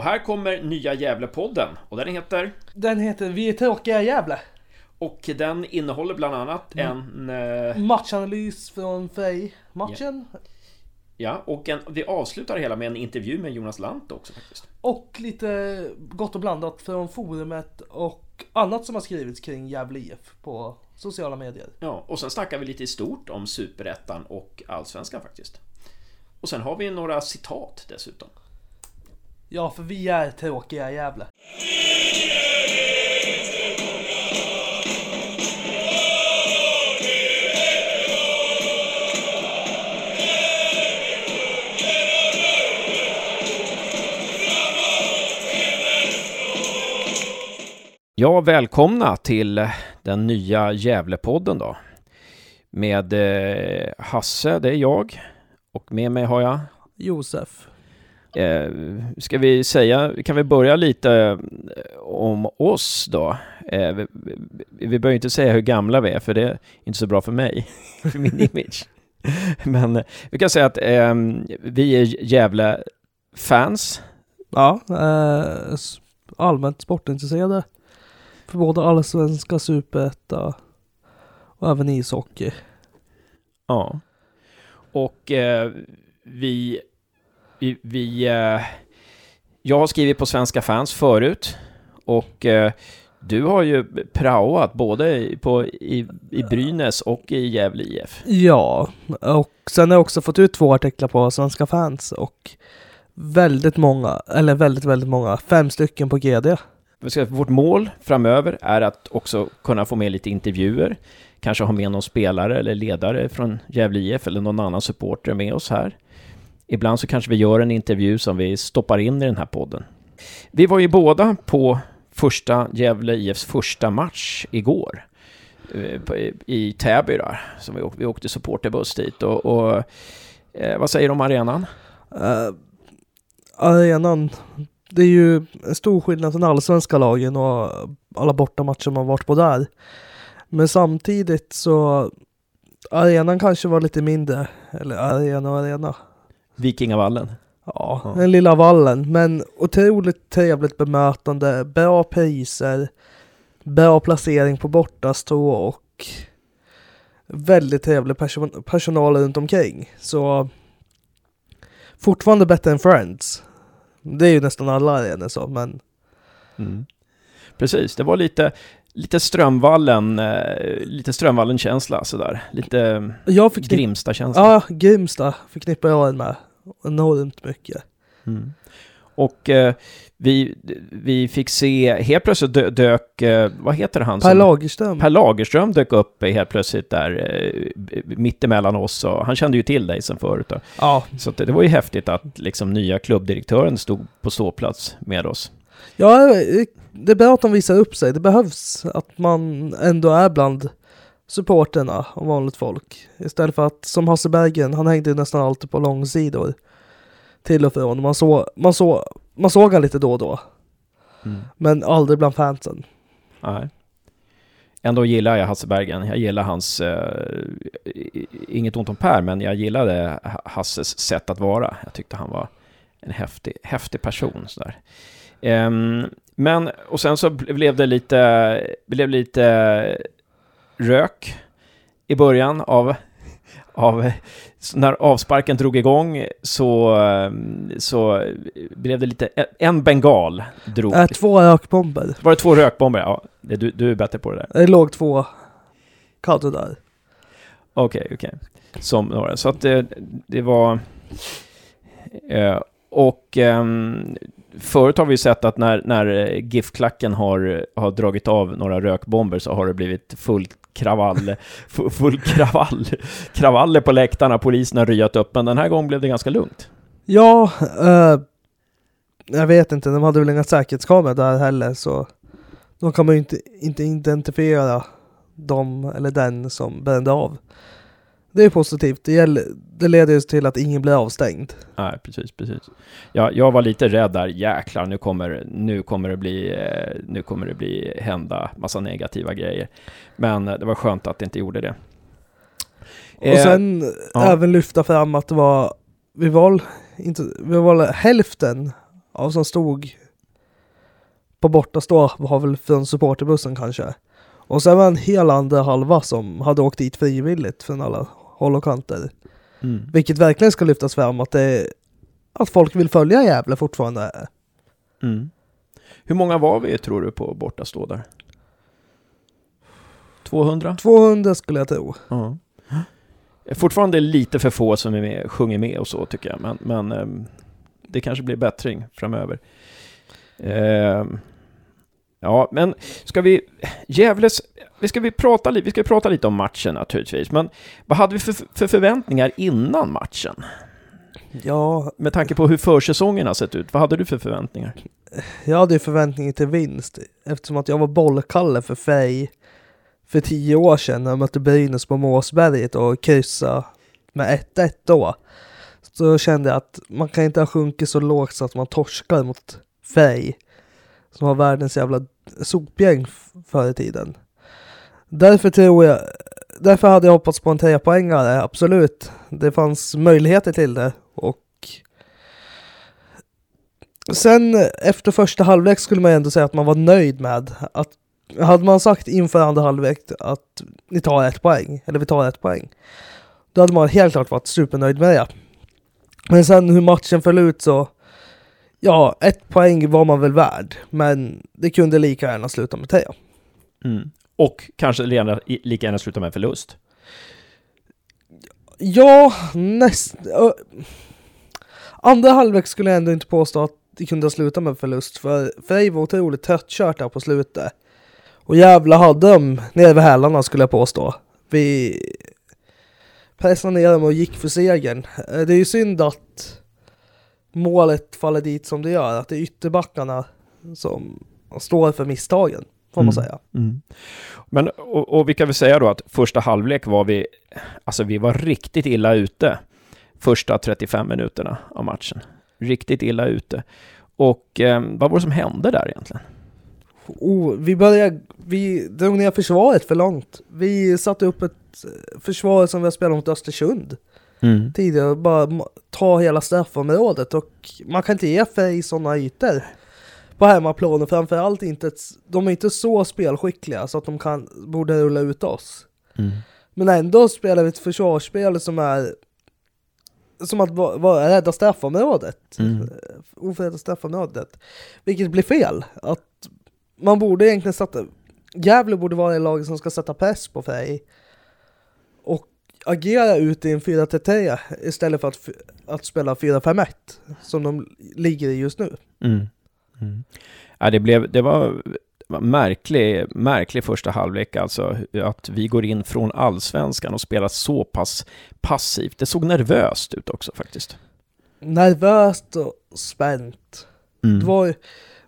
Och här kommer nya Gävlepodden och den heter Den heter Vi är tråkiga Gävle. och den innehåller bland annat en eh, Matchanalys från Frej-matchen. Ja, och en, vi avslutar hela med en intervju med Jonas Lant också faktiskt. Och lite gott och blandat från forumet och annat som har skrivits kring Gävle IF på sociala medier. Ja, och sen snackar vi lite i stort om Superettan och Allsvenskan faktiskt. Och sen har vi några citat dessutom. Ja, för vi är tråkiga i Gävle. Ja, välkomna till den nya Gävlepodden då. Med eh, Hasse, det är jag. Och med mig har jag Josef. Eh, ska vi säga, kan vi börja lite eh, om oss då? Eh, vi, vi, behöver inte säga hur gamla vi är, för det är inte så bra för mig, för min image. Men eh, vi kan säga att eh, vi är Gävle-fans. Ja, eh, allmänt sportintresserade. För både allsvenska, superetta och även ishockey. Ja. Och eh, vi... vi, vi eh, jag har skrivit på Svenska fans förut. Och eh, du har ju praoat både på, i, i Brynäs och i Gävle IF. Ja, och sen har jag också fått ut två artiklar på Svenska fans och väldigt många, eller väldigt, väldigt många, fem stycken på GD. Vårt mål framöver är att också kunna få med lite intervjuer. Kanske ha med någon spelare eller ledare från Gävle IF eller någon annan supporter med oss här. Ibland så kanske vi gör en intervju som vi stoppar in i den här podden. Vi var ju båda på första Gävle IFs första match igår. Eh, i- I Täby där. Så vi, åkte, vi åkte supporterbuss dit och, och eh, vad säger du om arenan? Uh, arenan, det är ju en stor skillnad från allsvenska lagen och alla bortamatcher man varit på där. Men samtidigt så arenan kanske var lite mindre, eller arena och arena. Vikingavallen. Ja, Ja. den lilla vallen. Men otroligt trevligt bemötande, bra priser, bra placering på bortastå och väldigt trevlig person- personal runt omkring. Så fortfarande bättre än Friends. Det är ju nästan alla arenor så, men Mm. Precis, det var lite, lite Strömvallen, eh, lite Strömvallen-känsla sådär. Lite jag. Grimsta-känsla. Ja, Grimsta förknippar jag den med enormt mycket. Mm. Och eh, vi, vi fick se, helt plötsligt dö, dök, eh, vad heter han? Per Lagerström. per Lagerström dök upp helt plötsligt där eh, mitt emellan oss och han kände ju till dig sen förut. Då. Ja, Så det, det var ju häftigt att liksom nya klubbdirektören stod på ståplats med oss. Ja, det är bra att de visar upp sig. Det behövs att man ändå är bland supporterna och vanligt folk. Istället för att, som Hasse Bergen, han hängde ju nästan alltid på långsidor. Till och från. Man, så, man, så, man såg han lite då och då. Men aldrig bland fansen. Nej. Ändå gillar jag Hasse Bergen. Jag gillar hans, eh, inget ont om Per, men jag gillade Ha- Hasses sätt att vara. Jag tyckte han var en häftig, häftig person. Sådär. Ehm, men, och sen så blev det lite, blev lite rök i början av, av när avsparken drog igång så, ehm, så blev det lite, en bengal drog. Äh, två rökbomber. Var det två rökbomber? Ja, du, du är bättre på det där. Det låg två kadder där. Okej, okej. Som några. Så att det, det var... Eh, och ehm, förut har vi sett att när, när eh, GIF-klacken har, har dragit av några rökbomber så har det blivit full kravall, full kravall, kravaller på läktarna, polisen har ryat upp, men den här gången blev det ganska lugnt. Ja, eh, jag vet inte. De hade väl inga säkerhetskameror där heller så då kan man ju inte, inte identifiera dem eller den som brände av. Det är positivt. Det, gäller, det leder ju till att ingen blir avstängd. Nej, precis, precis. Ja, jag var lite rädd där, jäklar, nu kommer, nu kommer det bli, eh, nu kommer det bli, hända massa negativa grejer. Men eh, det var skönt att det inte gjorde det. Och Eh, sen ja. även lyfta fram att det var, vi var inte, vi var hälften ja, som stod på bortastå var väl från supporterbussen kanske. Och sen var en hel andra halva som hade åkt dit frivilligt från alla håll och kanter. Mm. Vilket verkligen ska lyftas fram att det att folk vill följa Gävle fortfarande. Mm. Hur många var vi tror du på bortastå där? 200? 200 skulle jag tro. Ja. Fortfarande lite för få som är med, sjunger med och så tycker jag, men, men ehm, det kanske blir bättring framöver. Ehm, ja, men ska vi... Gävles... Vi ska, vi, prata, vi ska prata lite om matchen naturligtvis, men vad hade vi för, för förväntningar innan matchen? Ja, Med tanke på hur försäsongen har sett ut, vad hade du för förväntningar? jag hade ju förväntningar till vinst eftersom att jag var bollkalle för Frej för tio år sedan när jag mötte Brynäs på Måsberget och kryssa med 1-1 då. Så kände jag att man kan inte ha sjunkit så lågt så att man torskar mot Frej som har världens jävla sopgäng förr i tiden. Därför tror jag, därför hade jag hoppats på en trepoängare, absolut. Det fanns möjligheter till det och Sen efter första halvlek skulle man ändå säga att man var nöjd med att hade man sagt inför andra halvlek att ni tar ett poäng, eller vi tar ett poäng, då hade man helt klart varit supernöjd med det. Men sen hur matchen föll ut så, ja, ett poäng var man väl värd, men det kunde lika gärna sluta med tre. Mm. Och kanske lika gärna sluta med förlust. Ja, näst... andra halvlek skulle jag ändå inte påstå att det kunde ha slutat med förlust, för Frej var otroligt tröttkört där på slutet. Och jävla hade de nere vid hälarna skulle jag påstå. Vi pressade ner dem och gick för segern. Det är ju synd att målet faller dit som det gör, att det är ytterbackarna som står för misstagen, får man Mm. säga. Men, och, och vi kan väl säga då att första halvlek var vi, alltså vi var riktigt illa ute första 35 minuterna av matchen. Riktigt illa ute. Och eh, vad var det som hände där egentligen? Oh, vi började, vi drog ner försvaret för långt. Vi satte upp ett eh, försvar som vi har spelat mot Östersund tidigare, bara ta hela straffområdet och man kan inte ge Frej sådana ytor på hemmaplan och framförallt inte, de är inte så spelskickliga så att de kan, borde rulla ut oss. Mm. Men ändå spelar vi ett försvarsspel som är som att vara va, rädda straffområdet. Mm. Eh, Ofredda straffområdet. Vilket blir fel. Att man borde egentligen sätta... Gävle borde vara det laget som ska sätta press på Frej. Agera ut i en 4-3 istället för att, att spela 4-5-1. Som de ligger i just nu. Mm. Mm. Ja, det, blev, det var märklig, märklig första halvlek alltså. Att vi går in från allsvenskan och spelar så pass passivt. Det såg nervöst ut också faktiskt. Nervöst och spänt. Mm. Det var,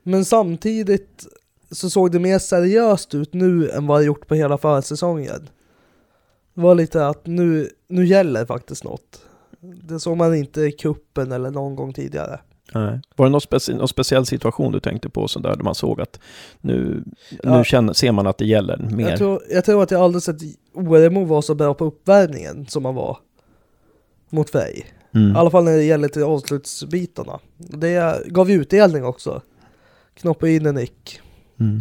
men samtidigt så såg det mer seriöst ut nu än vad det gjort på hela försäsongen. Det var lite att nu, nu gäller faktiskt något. Det såg man inte i kuppen eller någon gång tidigare. Nej. Var det någon, speci någon speciell situation du tänkte på så där, man såg att nu, Ja. nu känner, ser man att det gäller mer? Jag tror, jag tror att jag aldrig sett ORMO vara så bra på uppvärmningen som man var mot Frej. Mm. I alla fall när det gäller till avslutsbitarna. Det gav ju utdelning också. Knoppa in en nick. Mm.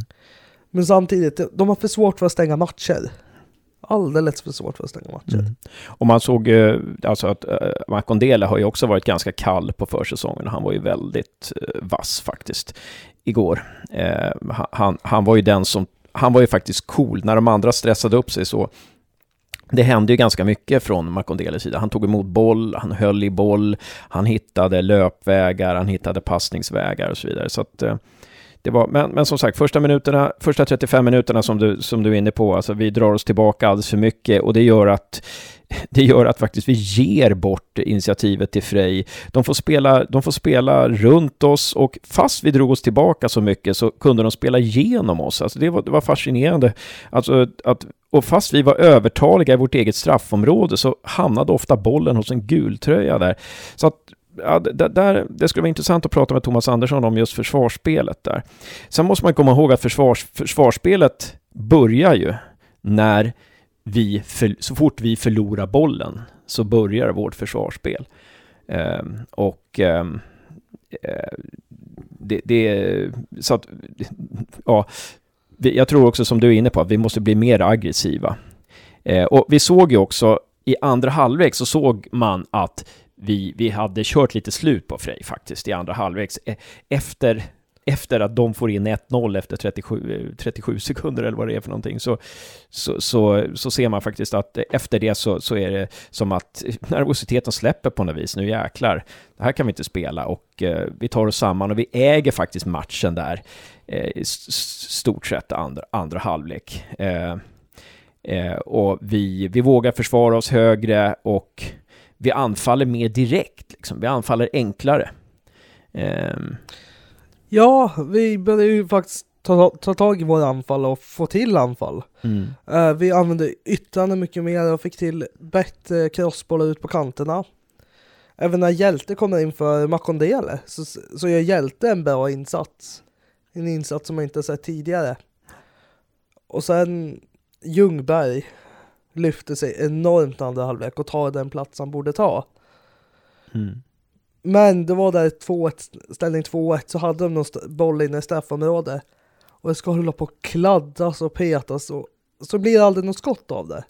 Men samtidigt, de har för svårt för att stänga matcher. Alldeles för svårt för att stänga matcher. Mm. Och man såg eh, alltså att eh, uh, Makondele har ju också varit ganska kall på försäsongen. Han var ju väldigt eh, vass faktiskt igår. Han- han, var ju den som, han var ju faktiskt cool när de andra stressade upp sig så. Det hände ju ganska mycket från Makondeles sida. Han tog emot boll, han höll i boll, han hittade löpvägar, han hittade passningsvägar och så vidare. Så att, det var, men, men som sagt, första, minuterna, första 35 minuterna som du, som du är inne på, alltså vi drar oss tillbaka alldeles för mycket och det gör att det gör att faktiskt vi ger bort initiativet till Frej. De får, spela, de får spela runt oss och fast vi drog oss tillbaka så mycket så kunde de spela igenom oss. Alltså det, var, det var fascinerande. Alltså att, och fast vi var övertaliga i vårt eget straffområde så hamnade ofta bollen hos en gultröja där. Så att Ja, det, där, det skulle vara intressant att prata med Thomas Andersson om just försvarsspelet där. Sen måste man komma ihåg att försvars, försvarsspelet börjar ju när vi, för, så fort vi förlorar bollen så börjar vårt försvarsspel. Eh, och ehm, eh, det, det, så att, ja, jag tror också som du är inne på att vi måste bli mer aggressiva. Eh, och vi såg ju också i andra halvlek så såg man att vi, vi hade kört lite slut på Frej faktiskt i andra halvlek. E, efter, efter att de får in 1-0 efter 37, 37 sekunder eller vad det är för någonting så, så, så, så ser man faktiskt att efter det så, så är det som att nervositeten släpper på något vis. Nu jäklar, det här kan vi inte spela och eh, vi tar oss samman och vi äger faktiskt matchen där eh, i stort sett andra, andra halvlek. Eh, eh, och vi, vi vågar försvara oss högre och vi anfaller mer direkt, liksom. vi anfaller enklare. Um. Ja, vi började ju faktiskt ta, ta tag i våra anfall och få till anfall. Mm. Uh, vi använde yttrarna mycket mer och fick till bättre crossbollar ut på kanterna. Även när Hjälte kommer in för Makondele så, så gör Hjälte en bra insats. En insats som man inte sett tidigare. Och sen Ljungberg lyfter sig enormt andra halvlek och tar den plats han borde ta. Mm. Men det var där 2-1, ställning 2-1 så hade de någon boll inne i straffområdet. Och det ska hålla på att kladdas och petas och så blir det aldrig något skott av det.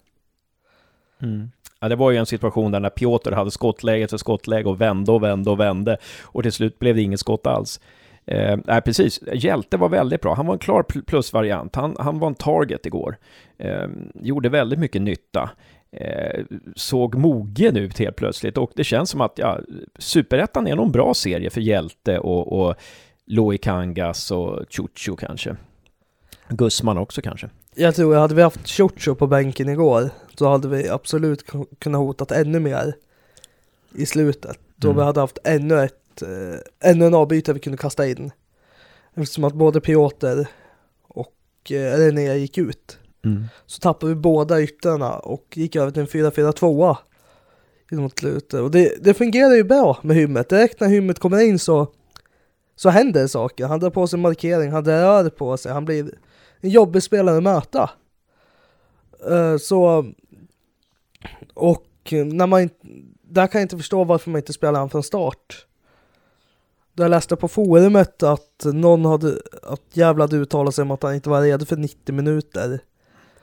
Mm. Ja, det var ju en situation där när Piotr hade skottläge för skottläge och vände och vände och vände och till slut blev det inget skott alls. Eh, nej, precis. Hjälte var väldigt bra. Han var en klar plusvariant. Han, han var en target igår. Eh, gjorde väldigt mycket nytta. Eh, såg mogen ut helt plötsligt och det känns som att ja, Superettan är nog en bra serie för Hjälte och, och Loic Kangas och Chucho kanske. Gussman också kanske. Jag tror hade vi haft Chucho på bänken igår så hade vi absolut kunnat hotat ännu mer i slutet. Då mm. vi hade haft ännu ett eh, ännu en avbytare vi kunde kasta in. Eftersom att både Piotr och eh, René gick ut. Mm. Så tappade vi båda yttrarna och gick över till en 4-4-2 mot slutet. Och det, det fungerar ju bra med Hymmet. Direkt när Hymmet kommer in så, så händer saker. Han drar på sig markering, han drar på sig, han blir en jobbig spelare att möta. Uh, så, och när man där kan jag inte förstå varför man inte spelar han från start. Jag läste på forumet att någon hade, att jävla hade uttalat sig om att han inte var redo för 90 minuter.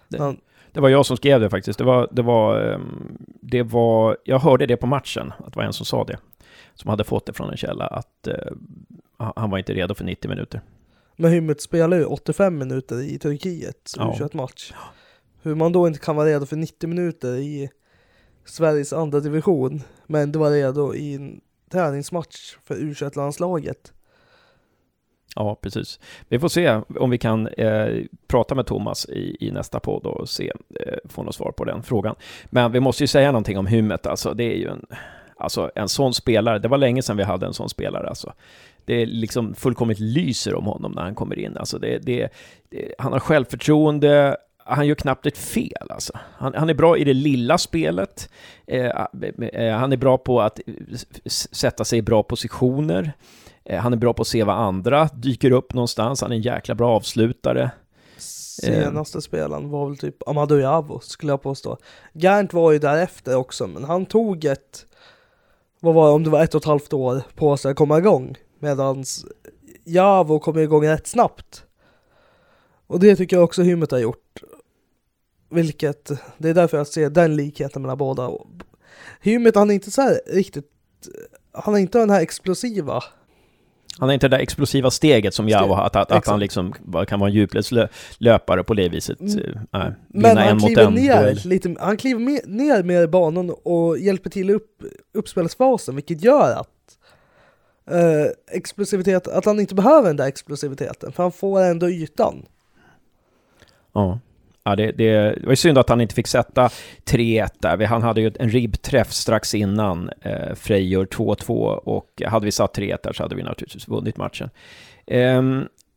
Det, han, det var jag som skrev det faktiskt. Det var, det var, ehm, det var, jag hörde det på matchen, att det var en som sa det. Som hade fått det från en källa, att uh, han var inte redo för 90 minuter. Men Hymmet spelar ju 85 minuter i Turkiet, ja. 21 match. Hur man då inte kan vara redo för 90 minuter i Sveriges andra division, men det var redo i träningsmatch för u landslaget Ja, precis. Vi får se om vi kan eh, prata med Thomas i, i nästa podd och se, eh, få något svar på den frågan. Men vi måste ju säga någonting om Hummet, alltså det är ju en, alltså en sån spelare, det var länge sedan vi hade en sån spelare alltså. Det är liksom fullkomligt lyser om honom när han kommer in, alltså det, det, det han har självförtroende, han gör knappt ett fel alltså. Han, han är bra i det lilla spelet. Eh, eh han är bra på att eh, sätta sig i bra positioner. Eh, han är bra på att se vad andra dyker upp någonstans. Han är en jäkla bra avslutare. Senaste spelaren var väl typ Amadou Javo skulle jag påstå. Gärnt var ju därefter också, men han tog ett, vad var det, om det var ett och ett halvt år på sig att komma igång. Medans Javo kom igång rätt snabbt. Och det tycker jag också Hymmet har gjort. Vilket, det är därför jag ser den likheten mellan båda. Hymmet, han är inte så här riktigt, han är inte den här explosiva. Han är inte det där explosiva steget som jag har, att, att, att han liksom kan vara en djupledslöpare på det viset. Äh, Men han kliver ner lite, han kliver med, ner mer i banan och hjälper till upp uppspelsfasen, vilket gör att eh, explosivitet, att han inte behöver den där explosiviteten, för han får ändå ytan. Ja. Ja, det, det, var ju synd att han inte fick sätta 3-1 där. Han hade ju en ribbträff strax innan eh, Frej 2-2 och hade vi satt 3-1 där så hade vi naturligtvis vunnit matchen. Eh,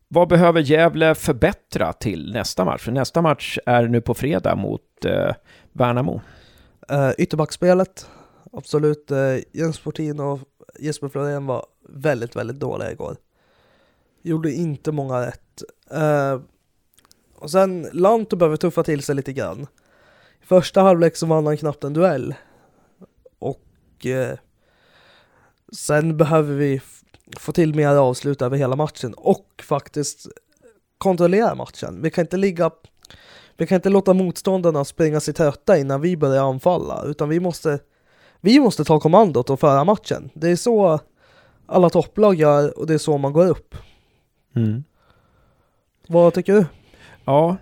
vad behöver Gävle förbättra till nästa match? För nästa match är nu på fredag mot eh, Värnamo. Eh, ytterbackspelet, absolut. Eh, Jens Portin och Jesper Florén var väldigt, väldigt dåliga igår. Gjorde inte många rätt. Uh, och sen Lanto behöver tuffa till sig lite grann. I första halvlek så vann han knappt en duell. Och eh, sen behöver vi få till mer avslut över hela matchen och faktiskt kontrollera matchen. Vi kan inte ligga vi kan inte låta motståndarna springa sig trötta innan vi börjar anfalla, utan vi måste vi måste ta kommandot och föra matchen. Det är så alla topplag gör och det är så man går upp. Mm. Vad tycker du? Ja,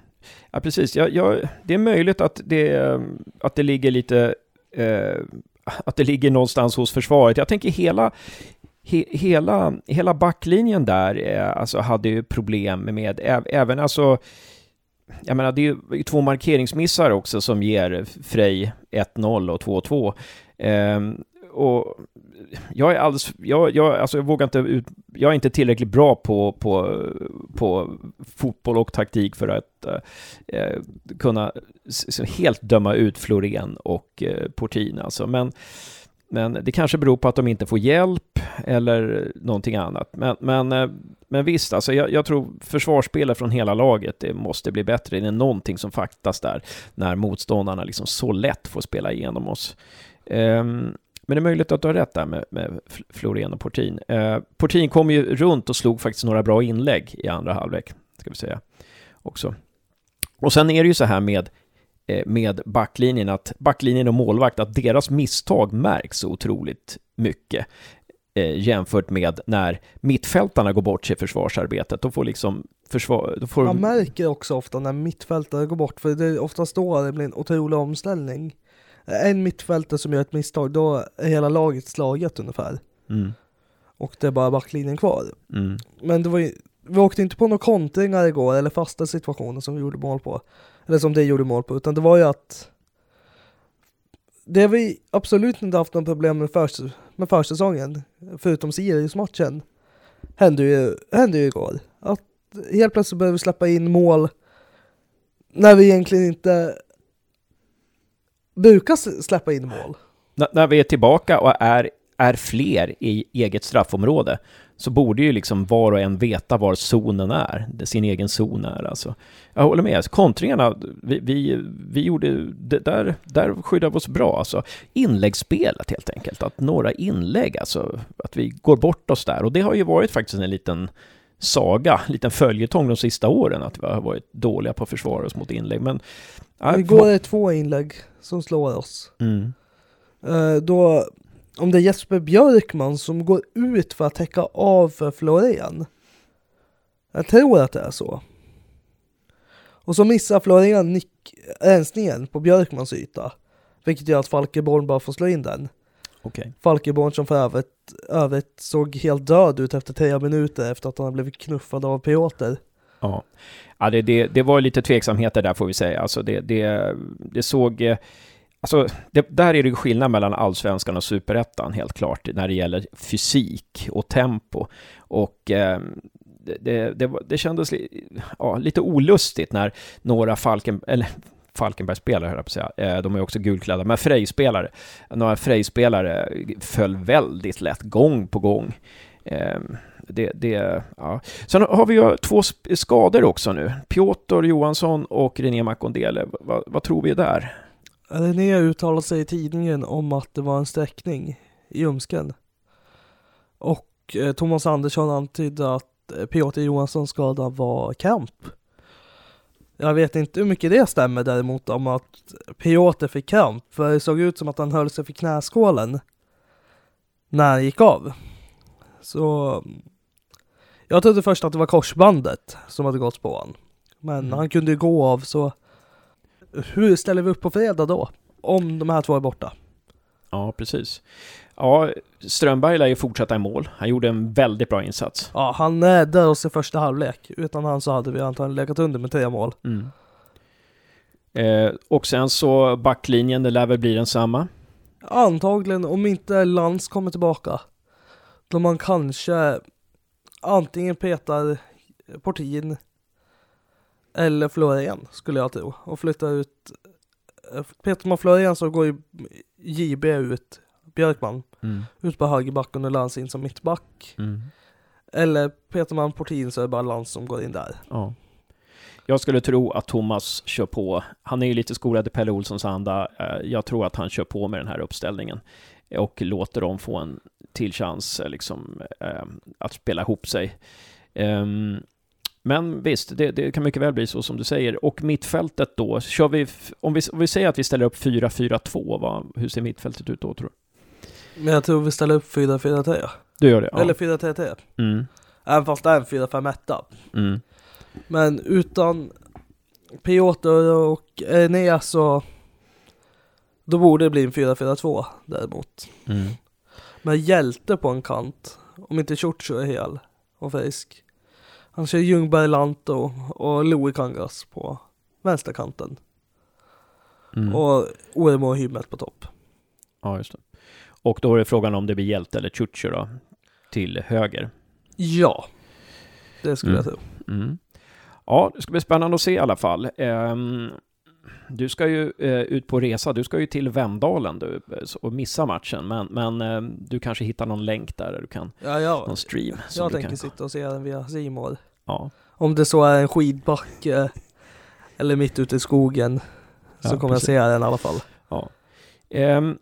ja precis. Jag, jag, det är möjligt att det, att det ligger lite... Eh, att det ligger någonstans hos försvaret. Jag tänker hela, he, hela, hela backlinjen där eh, alltså hade ju problem med, även alltså jag menar, det är ju två markeringsmissar också som ger Frej 1-0 och 2-2. Eh, och jag är alldeles, jag, jag, alltså jag vågar inte ut, jag är inte tillräckligt bra på, på, på fotboll och taktik för att eh, eh kunna helt döma ut Florén och eh, Portin alltså. Men, men det kanske beror på att de inte får hjälp eller någonting annat. Men, men, eh, men visst, alltså jag, jag tror försvarsspelet från hela laget det måste bli bättre. Det är någonting som fattas där när motståndarna liksom så lätt får spela igenom oss. Um, men det är möjligt att du har rätt där med, med Florén och Portin. Eh, Portin kom ju runt och slog faktiskt några bra inlägg i andra halvlek, ska vi säga också. Och sen är det ju så här med Eh, med backlinjen, att backlinjen och målvakt, att deras misstag märks otroligt mycket eh, jämfört med när mittfältarna går bort sig i försvarsarbetet. Då får liksom försvar... Då får... Man märker också ofta när mittfältare går bort, för det är oftast då det blir en otrolig omställning. En mittfältare som gör ett misstag, då är hela laget slaget ungefär. Mm. Och det är bara backlinjen kvar. Mm. Men det var ju, vi åkte inte på några kontringar igår, eller fasta situationer som vi gjorde mål på eller som det gjorde mål på, utan det var ju att det vi absolut inte haft några problem med, för, med försäsongen, förutom Sirius-matchen, hände ju, hände ju igår. Att helt plötsligt började vi släppa in mål när vi egentligen inte brukar släppa in mål. N när vi är tillbaka och är, är fler i eget straffområde så borde ju liksom var och en veta var zonen är, sin egen zon är alltså. Jag håller med, alltså, kontringarna, vi, vi, vi gjorde, det där, där skyddade vi oss bra alltså. Inläggsspelet helt enkelt, att några inlägg, alltså att vi går bort oss där och det har ju varit faktiskt en liten saga, en liten följetong de sista åren att vi har varit dåliga på att försvara oss mot inlägg. Men, ja, Igår är det två inlägg som slår oss. Mm. Uh, då om det är Jesper Björkman som går ut för att täcka av för Florén. Jag tror att det är så. Och så missar Florén nick rensningen på Björkmans yta. Vilket gör att Falkeborn bara får slå in den. Okay. Falkeborn som för övrigt, övrigt såg helt död ut efter tre minuter efter att han blivit knuffad av Piotr. Ja, ja det, det, det var lite tveksamheter där får vi säga. Alltså det, det, det såg... Eh Alltså, det, där är det skillnad mellan allsvenskan och superettan helt klart när det gäller fysik och tempo. Och eh, det, det, det, kändes li, ja, lite olustigt när några Falken, eller Falkenberg-spelare, höll jag på att säga. Eh, de är också gulklädda, men Frej-spelare. Några Frej-spelare föll väldigt lätt, gång på gång. Eh, det, det, ja. Sen har vi ju två skador också nu. Piotr Johansson och René Makondele. Va, vad tror vi där? René uttalade sig i tidningen om att det var en sträckning i ljumsken. Och eh, Thomas Andersson antydde att eh, Piotr Johanssons skada var kramp. Jag vet inte hur mycket det stämmer däremot om att Piotr fick kramp, för det såg ut som att han höll sig för knäskålen när han gick av. Så jag trodde först att det var korsbandet som hade gått på honom. Men mm. han kunde ju gå av så hur ställer vi upp på fredag då? Om de här två är borta. Ja, precis. Ja, Strömberg lär ju fortsätta i mål. Han gjorde en väldigt bra insats. Ja, han räddade oss i första halvlek. Utan han så hade vi antagligen legat under med tre mål. Mm. Eh, och sen så backlinjen, det lär väl bli densamma? Antagligen, om inte Lans kommer tillbaka. Då man kanske antingen petar Portin eller Florén skulle jag tro. Och flytta ut eh, Peter man Florén så går ju JB ut Björkman mm. ut på högerbacken och Lans in som mittback. Mm. Eller petar man Portin så är det bara Lans som går in där. Ja. Jag skulle tro att Thomas kör på. Han är ju lite skolad i Pelle Olssons anda. Eh, jag tror att han kör på med den här uppställningen. och låter dem få en till chans liksom, eh, att spela ihop sig. Um, men visst, det, det, kan mycket väl bli så som du säger. Och mittfältet då, kör vi, om vi, om vi säger att vi ställer upp 4-4-2, hur ser mittfältet ut då tror du? Men jag tror vi ställer upp 4-4-3. Du gör det? Ja. Eller 4-3-3. Mm. Även fast det är en 4-5-1. Mm. Men utan Piotr och Enéas så då borde det bli en 4-4-2 däremot. Mm. Men hjälte på en kant, om inte Ciuccio är hel och frisk. Han kör Ljungberg, Lanto och Louis Kangas på vänsterkanten. Mm. Och Oremo och Hymmet på topp. Ja, just det. Och då är det frågan om det blir Hjälte eller Ciuccio då? Till höger? Ja, det skulle mm. jag tro. Mm. Ja, det ska bli spännande att se i alla fall. Um, du ska ju eh, ut på resa, du ska ju till Vemdalen du, och missa matchen, men, men eh, du kanske hittar någon länk där, där du kan, ja, ja. någon stream. Jag tänker kan... sitta och se den via Simor. Ja. Om det så är en skidbacke eller mitt ute i skogen så ja, kommer precis. jag se den i alla fall. Ja. Um,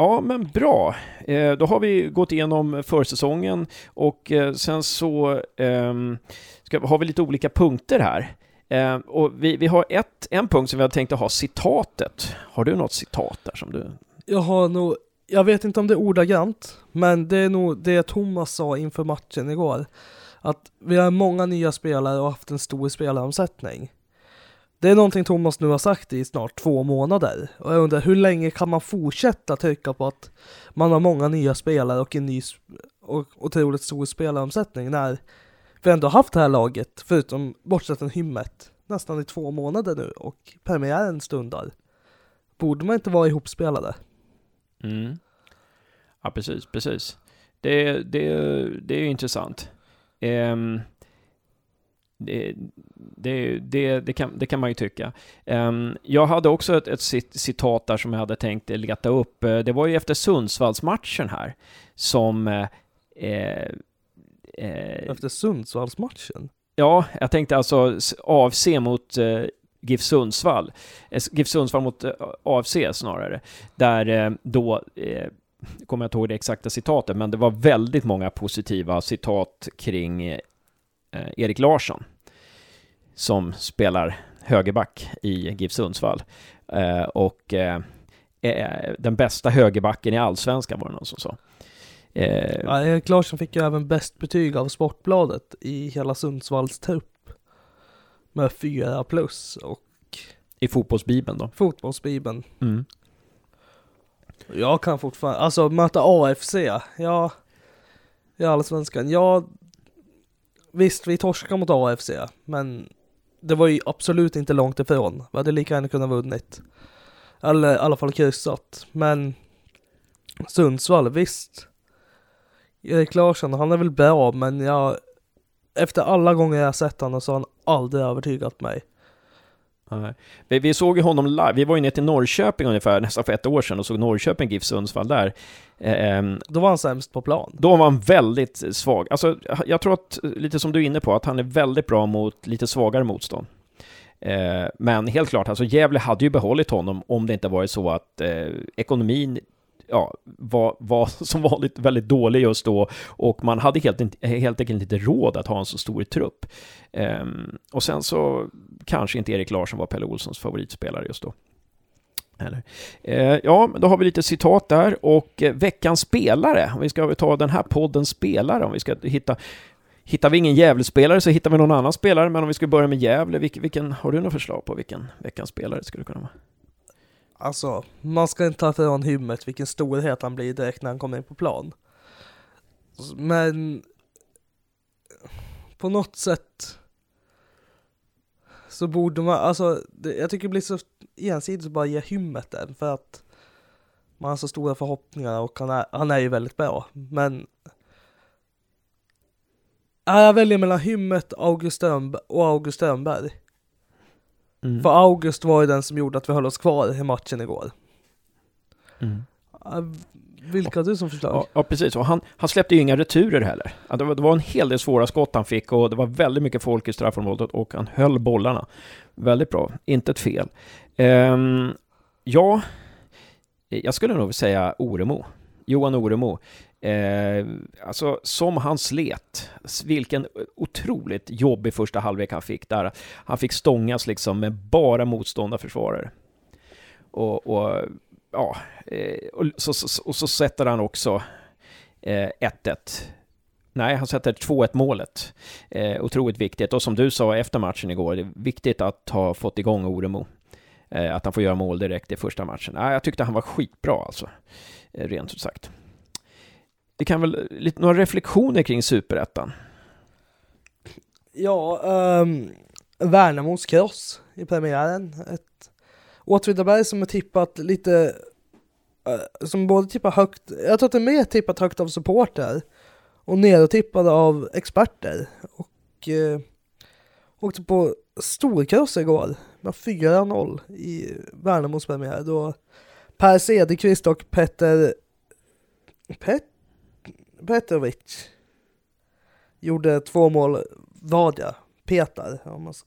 Ja, men bra. Eh, då har vi gått igenom försäsongen och eh, sen så ehm, ska, har vi lite olika punkter här. Eh, och vi, vi har ett, en punkt som vi har tänkt att ha citatet. Har du något citat där som du... Jag har nog, jag vet inte om det är ordagrant, men det är nog det Thomas sa inför matchen igår. Att vi har många nya spelare och haft en stor spelaromsättning. Det är någonting Thomas nu har sagt i snart två månader. Och jag undrar hur länge kan man fortsätta trycka på att man har många nya spelare och en ny och otroligt stor spelaromsättning när vi ändå haft det här laget, förutom bortsett från hymmet, nästan i två månader nu och premiären stundar. Borde man inte vara ihopspelade? Mm. Ja, precis, precis. Det, det, det är ju intressant. Um, det, det, det, det, kan, det kan man ju tycka. Um, jag hade också ett, ett, citat där som jag hade tänkt leta upp. Eh, det var ju efter Sundsvallsmatchen här som eh, eh, Eh, Efter Sundsvallsmatchen? Ja, jag tänkte alltså AFC mot eh, GIF Sundsvall. Eh, GIF Sundsvall mot AFC snarare. Där då, kommer jag inte ihåg det exakta citatet, men det var väldigt många positiva citat kring Erik Larsson. Som spelar högerback i GIF Sundsvall. Eh, och den bästa högerbacken i allsvenskan var det någon som sa. Eh, ja, Erik Larsson fick ju även bäst betyg av Sportbladet i hela Sundsvalls trupp. Med fyra plus och... I fotbollsbibeln då? Fotbollsbibeln. Mm. Jag kan fortfarande, alltså möta AFC, ja. I Allsvenskan, ja. Visst, vi torskade mot AFC, men det var ju absolut inte långt ifrån. Vi hade lika gärna kunnat vunnit. Eller i alla fall kryssat. Men Sundsvall, visst. Erik Larsson, han är väl bra, men jag... Efter alla gånger jag sett honom så har han aldrig övertygat mig. Nej. Vi, vi såg ju honom live, vi var ju ner till Norrköping ungefär nästan för ett år sedan och såg Norrköping GIF Sundsvall där. Ehm, då var han sämst på plan. Då var han väldigt svag. Alltså, jag tror att, lite som du är inne på, att han är väldigt bra mot lite svagare motstånd. Eh, men helt klart, alltså Gävle hade ju behållit honom om det inte varit så att eh, ekonomin ja, var, var som vanligt väldigt dålig just då och man hade helt, helt enkelt inte råd att ha en så stor trupp. Um, och sen så kanske inte Erik Larsson var Pelle Olssons favoritspelare just då. Eller? Eh, ja, då har vi lite citat där och eh, veckans spelare, om vi ska ta den här podden spelare, om vi ska hitta Hittar vi ingen Gävle-spelare så hittar vi någon annan spelare, men om vi ska börja med Gävle, vilken, vilken, har du något förslag på vilken veckans spelare skulle kunna vara? Alltså, man ska inte ta ifrån hymmet vilken storhet han blir direkt när han kommer in på plan. Men på något sätt så borde man, alltså det, jag tycker det blir så ensidigt att bara ge hymmet den för att man har så stora förhoppningar och han är, han är ju väldigt bra. Men jag väljer mellan hymmet August och August Strömberg. Mm. För August var ju den som gjorde att vi höll oss kvar i matchen igår. Mm. Vilka har du som förslag? Ja, ja, precis. Och han, han släppte ju inga returer heller. Det var, det var en hel del svåra skott han fick och det var väldigt mycket folk i straffområdet och han höll bollarna. Väldigt bra. Inte ett fel. Um, ja, jag skulle nog säga Oremo. Johan Oremo. Eh, alltså som han slet, vilken otroligt jobbig första halvlek han fick där. Han fick stångas liksom med bara motståndarförsvarare. Och, och ja, eh, och, så, så, och så sätter han också 1-1. Eh, Nej, han sätter 2-1 målet. Eh, otroligt viktigt. Och som du sa efter matchen igår, det är viktigt att ha fått igång Oremo. Eh, att han får göra mål direkt i första matchen. Eh, jag tyckte han var skitbra alltså. Eh, rent ut sagt. Vi kan väl, lite, några reflektioner kring superettan? Ja, um, Värnamos kross i premiären. Ett Åtvidaberg som är tippat lite, uh, som både tippar högt, jag tror att det är mer tippat högt av supporter och nedotippade av experter. Och uh, åkte på storkross igår med 4-0 i Värnamos premiär då Per Cederqvist och Petter Pet Petrovic gjorde två mål vardera. Petar. Om man ska.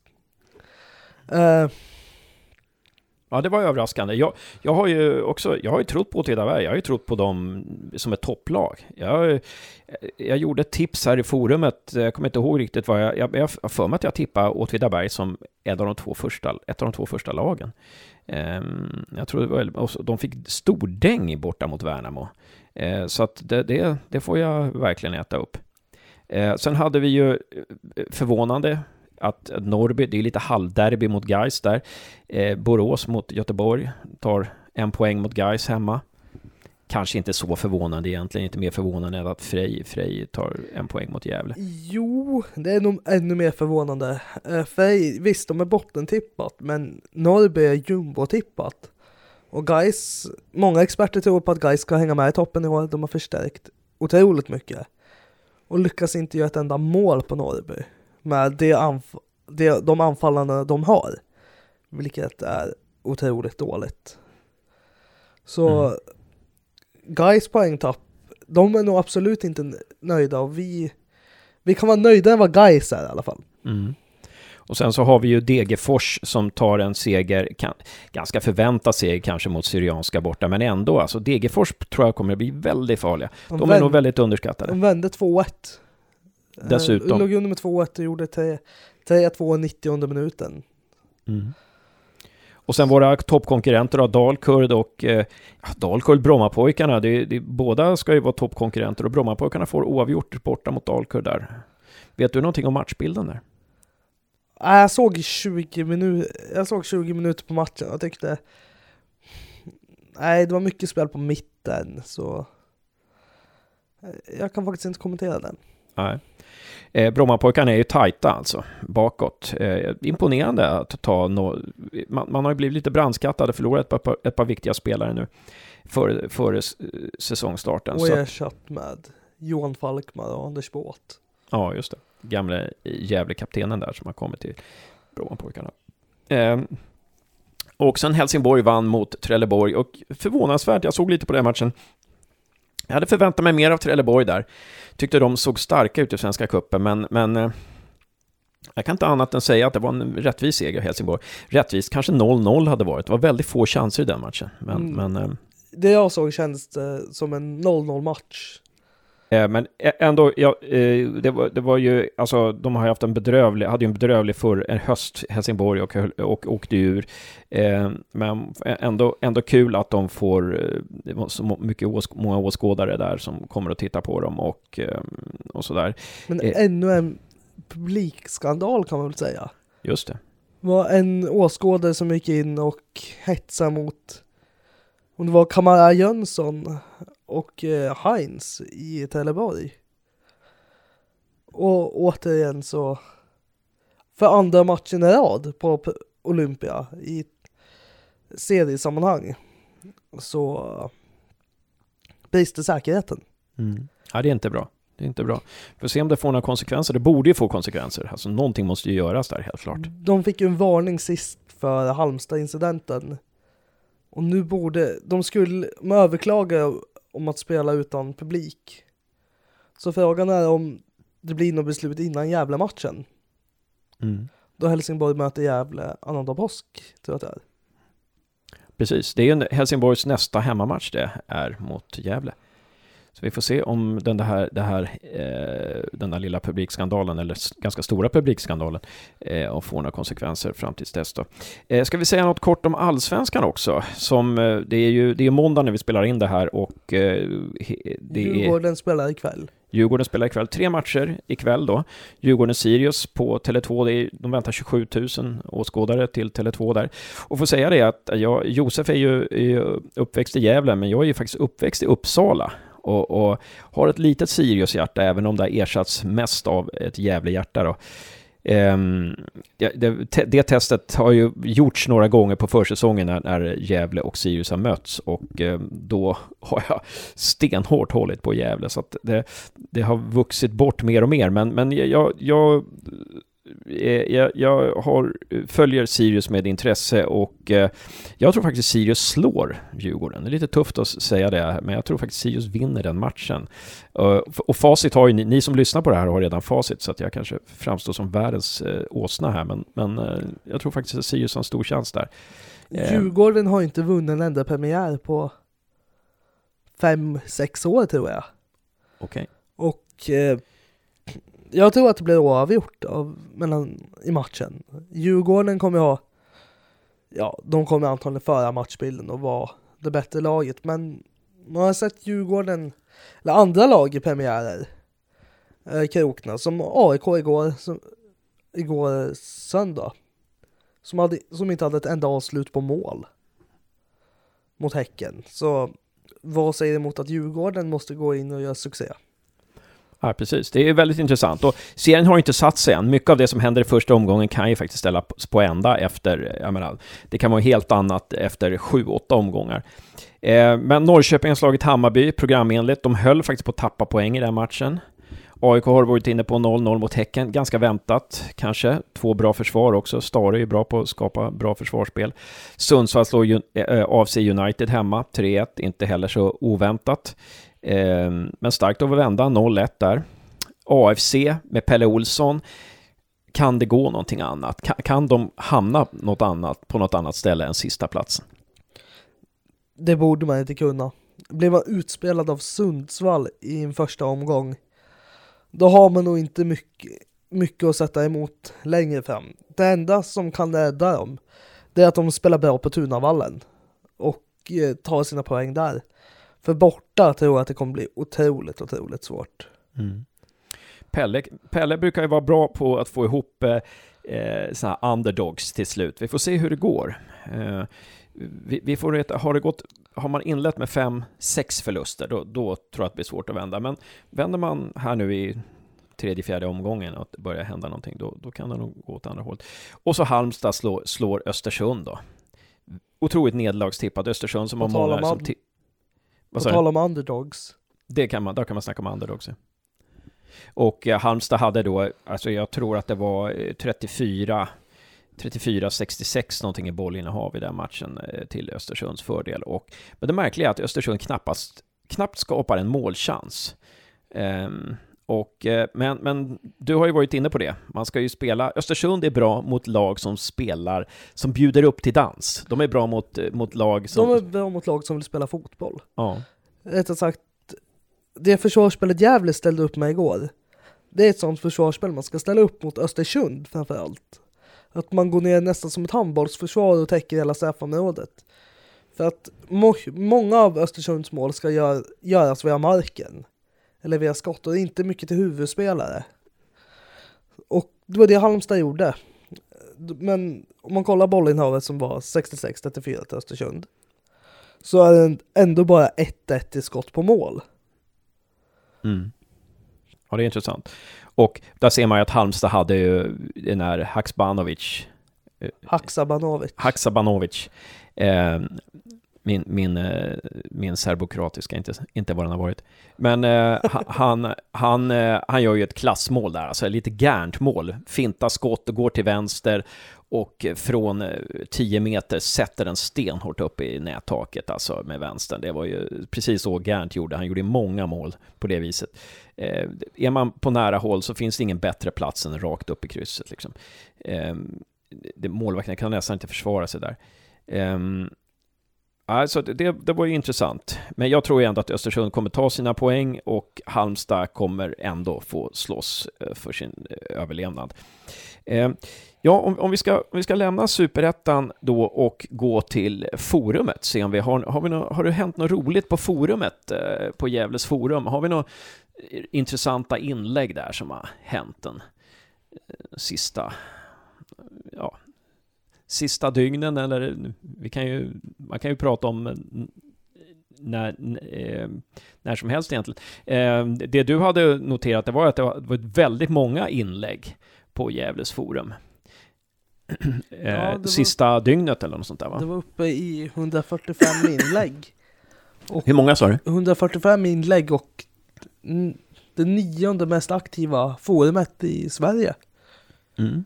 Uh, Ja, det var överraskande. Jag, jag har ju också, jag har ju trott på Åtvidaberg, jag har ju trott på dem som ett topplag. Jag, jag gjorde ett tips här i forumet, jag kommer inte ihåg riktigt vad jag, jag, jag har för mig att jag tippade Åtvidaberg som ett av de två första, ett av de två första lagen. Um, jag tror det var, de fick stordäng borta mot Värnamo. Eh, så att det, det, det, får jag verkligen äta upp. Eh, sen hade vi ju eh, förvånande att Norrby, det är lite halvderby mot Gais där. Borås mot Göteborg tar en poäng mot Gais hemma. Kanske inte så förvånande egentligen, inte mer förvånande än att Frej, Frej tar en poäng mot Gävle. Jo, det är nog ännu mer förvånande. Frej, visst de är bottentippat, men Norrby är jumbo-tippat. Och Gais, många experter tror på att Gais ska hänga med i toppen i år, de har förstärkt otroligt mycket. Och lyckas inte göra ett enda mål på Norrby med det anf det, de anfallarna de har. Vilket är otroligt dåligt. Så mm. Guys poängtapp, de är nog absolut inte nöjda och vi, vi kan vara nöjda med vad Guys är i alla fall. Mm. Och sen så har vi ju Degerfors som tar en seger, kan, ganska förväntad seger kanske mot Syrianska borta, men ändå alltså Degerfors tror jag kommer att bli väldigt farliga. De, de är nog väldigt underskattade. De vände 2-1 Dessutom. Uh, låg under med 2-1 och gjorde 3-2 90 minuten. Mm. Och sen våra toppkonkurrenter då, Dalkurd och eh, Dalkurd, Brommapojkarna. Det, det, båda ska ju vara toppkonkurrenter och Brommapojkarna får oavgjort borta mot Dalkurd där. Vet du någonting om matchbilden där? Jag såg 20 minuter, jag såg 20 minuter på matchen och tyckte Nej, det var mycket spel på mitten så jag kan faktiskt inte kommentera den. Nej. Eh, Brommapojkarna är ju tajta alltså, bakåt. Eh, imponerande att ta no man, man, har ju blivit lite brandskattad, förlorat ett par, ett par viktiga spelare nu före, före säsongstarten. Och ersatt med Johan Falkmar och Anders Båt. Ja, just det. Gamle Gävle-kaptenen där som har kommit till Brommapojkarna. Eh, och sen Helsingborg vann mot Trelleborg och förvånansvärt, jag såg lite på den matchen, jag hade förväntat mig mer av Trelleborg där. Tyckte de såg starka ut i Svenska Cupen, men, men eh, jag kan inte annat än säga att det var en rättvis seger Helsingborg. Rättvist, kanske 0-0 hade varit. Det var väldigt få chanser i den matchen. Men, mm. men, eh, det jag såg kändes det som en 0-0 match. Eh, men ändå, ja, eh, det, var, det var ju, alltså de har haft en bedrövlig, hade ju en bedrövlig för en höst, Helsingborg, och, och åkte ur. Eh, men ändå, ändå kul att de får så mycket åsk, många åskådare där som kommer att titta på dem och, och sådär. Men ännu en publikskandal kan man väl säga. Just det. Det var en åskådare som gick in och hetsade mot, om det var Kamara Jönsson, och eh, Heinz i Trelleborg. Och återigen så, för andra matchen i rad på Olympia i seriesammanhang så brister säkerheten. Mm. Ja, det är inte bra. Det är inte bra. Får se om det får några konsekvenser. Det borde ju få konsekvenser. Alltså någonting måste ju göras där helt klart. De fick ju en varning sist för Halmstad-incidenten. Och nu borde, de skulle, de överklagar om att spela utan publik. Så frågan är om det blir något beslut innan jävla matchen. Mm. Då Helsingborg möter Gävle annandag påsk, tror jag det är. Precis, det är ju Helsingborgs nästa hemmamatch det är mot Gävle. Så vi får se om den här, det här, eh, den där lilla publikskandalen, eller ganska stora publikskandalen, eh, får några konsekvenser fram tills dess. Då. Eh, ska vi säga något kort om allsvenskan också? Som, eh, det är ju det är måndag när vi spelar in det här och eh, det Djurgården är... spelar ikväll. Djurgården spelar ikväll. Tre matcher ikväll då. Djurgården-Sirius på Tele2. Det är, de väntar 27 000 åskådare till Tele2 där. Och får säga det att jag, Josef är ju, är uppväxt i Gävle, men jag är ju faktiskt uppväxt i Uppsala. Och, och har ett litet Sirius-hjärta, även om det har ersatts mest av ett Gävle-hjärta. Då. Um, det, det, testet har ju gjorts några gånger på försäsongen när, när Gävle och Sirius har mötts och um, då har jag stenhårt hållit på Gävle så att det, det har vuxit bort mer och mer men, men jag, jag jag, jag har, följer Sirius med intresse och eh, jag tror faktiskt Sirius slår Djurgården. Det är lite tufft att säga det, men jag tror faktiskt Sirius vinner den matchen. Och facit har ju ni, ni, som lyssnar på det här har redan facit, så att jag kanske framstår som världens åsna här, men, men jag tror faktiskt att Sirius har en stor chans där. Djurgården har inte vunnit en enda premiär på fem, sex år tror jag. Okej. Okay. Och jag tror att det blir oavgjort av, mellan, i matchen. Djurgården kommer ha, ja, de kommer antagligen föra matchbilden och vara det bättre laget, men man har sett Djurgården, eller andra lag i premiärer, eh, krokna, som AIK igår, som, igår söndag, som, hade, som inte hade ett enda avslut på mål mot Häcken. Så vad säger emot att Djurgården måste gå in och göra succé? Ja, precis. Det är väldigt intressant. Och serien har inte satt sig än. Mycket av det som händer i första omgången kan ju faktiskt ställa på ända efter, eh, jag menar, det kan vara helt annat efter sju, åtta omgångar. Eh, men Norrköping har slagit Hammarby programenligt. De höll faktiskt på att tappa poäng i den matchen. AIK har varit inne på 0-0 mot Häcken, ganska väntat kanske. Två bra försvar också. Stare är bra på att skapa bra försvarsspel. Sundsvall slår av sig eh, AFC United hemma, 3-1, inte heller så oväntat. Ehm, men starkt att vända, 0-1 där. AFC med Pelle Olsson. Kan det gå någonting annat? Kan, kan de hamna något annat, på något annat ställe än sista platsen? Det borde man inte kunna. Blir man utspelad av Sundsvall i en första omgång, då har man nog inte mycket, mycket att sätta emot längre fram. Det enda som kan rädda dem, det är att de spelar bra på Tunavallen och eh, tar sina poäng där. För borta tror jag att det kommer bli otroligt, otroligt svårt. Mm. Pelle, Pelle brukar ju vara bra på att få ihop eh, eh såna här underdogs till slut. Vi får se hur det går. Eh, vi, vi, får veta, har det gått, har man inlett med fem, sex förluster, då, då tror jag att det blir svårt att vända. Men vänder man här nu i tredje, fjärde omgången och att det börjar hända någonting, då, då kan det nog gå åt andra hållet. Och så Halmstad slår, slår Östersund då. Otroligt nederlagstippat Östersund som har många som, på tal om underdogs. Det kan man, där kan man snacka om underdogs. Ja. Och eh, Halmstad hade då, alltså jag tror att det var 34 34-66 någonting i bollinnehav i den matchen eh, till Östersunds fördel. Och, men det märkliga är att Östersund knappast, knappt skapar en målchans. Um, och, eh, men, men du har ju varit inne på det. Man ska ju spela... Östersund är bra mot lag som spelar, som bjuder upp till dans. De är bra mot, eh, mot lag som... De är bra mot lag som vill spela fotboll. Ja. Rättare sagt, det försvarsspelet Gävle ställde upp med igår, det är ett sånt försvarsspel man ska ställa upp mot Östersund framför allt. Att man går ner nästan som ett handbollsförsvar och täcker hela straffområdet. För att må många av Östersunds mål ska gör göras via marken eller via skott och inte mycket till huvudspelare. Och det var det Halmstad gjorde. Men om man kollar bollinnehavet som var 66-34 till Östersund så är det ändå bara 1-1 i skott på mål. Mm. Ja, det är intressant. Och där ser man ju att Halmstad hade ju den här Haksbanovic. Eh, Haksabanovic. Haksabanovic. Eh, min, min, eh, min serbokroatiska, inte, inte vad den har varit. Men eh, han, han, eh, han gör ju ett klassmål där, alltså lite gärnt mål. Finta skott och går till vänster och från eh, 10 meter sätter den stenhårt upp i nättaket, alltså med vänstern. Det var ju precis så Gärnt gjorde. Han gjorde många mål på det viset. Eh, är man på nära håll så finns det ingen bättre plats än rakt upp i krysset. Liksom. Eh, målvakten kan nästan inte försvara sig där. Um, Alltså det, det var ju intressant. Men jag tror ändå att Östersund kommer ta sina poäng och Halmstad kommer ändå få slåss eh, för sin eh, överlevnad. Eh, ja, om, om, vi ska, om vi ska lämna superettan då och gå till forumet, se om vi har, har, vi no, har det hänt något roligt på forumet, på Gävles forum? Har vi några intressanta inlägg där som har hänt den sista, ja, sista dygnen eller vi kan ju, man kan ju prata om när, eh, när som helst egentligen. Eh, det du hade noterat det var att det var, väldigt många inlägg på Gävles forum. Eh, sista var, dygnet eller något sånt där va? Det var uppe i 145 inlägg. Hur många sa du? 145 inlägg och det nionde mest aktiva forumet i Sverige. Mm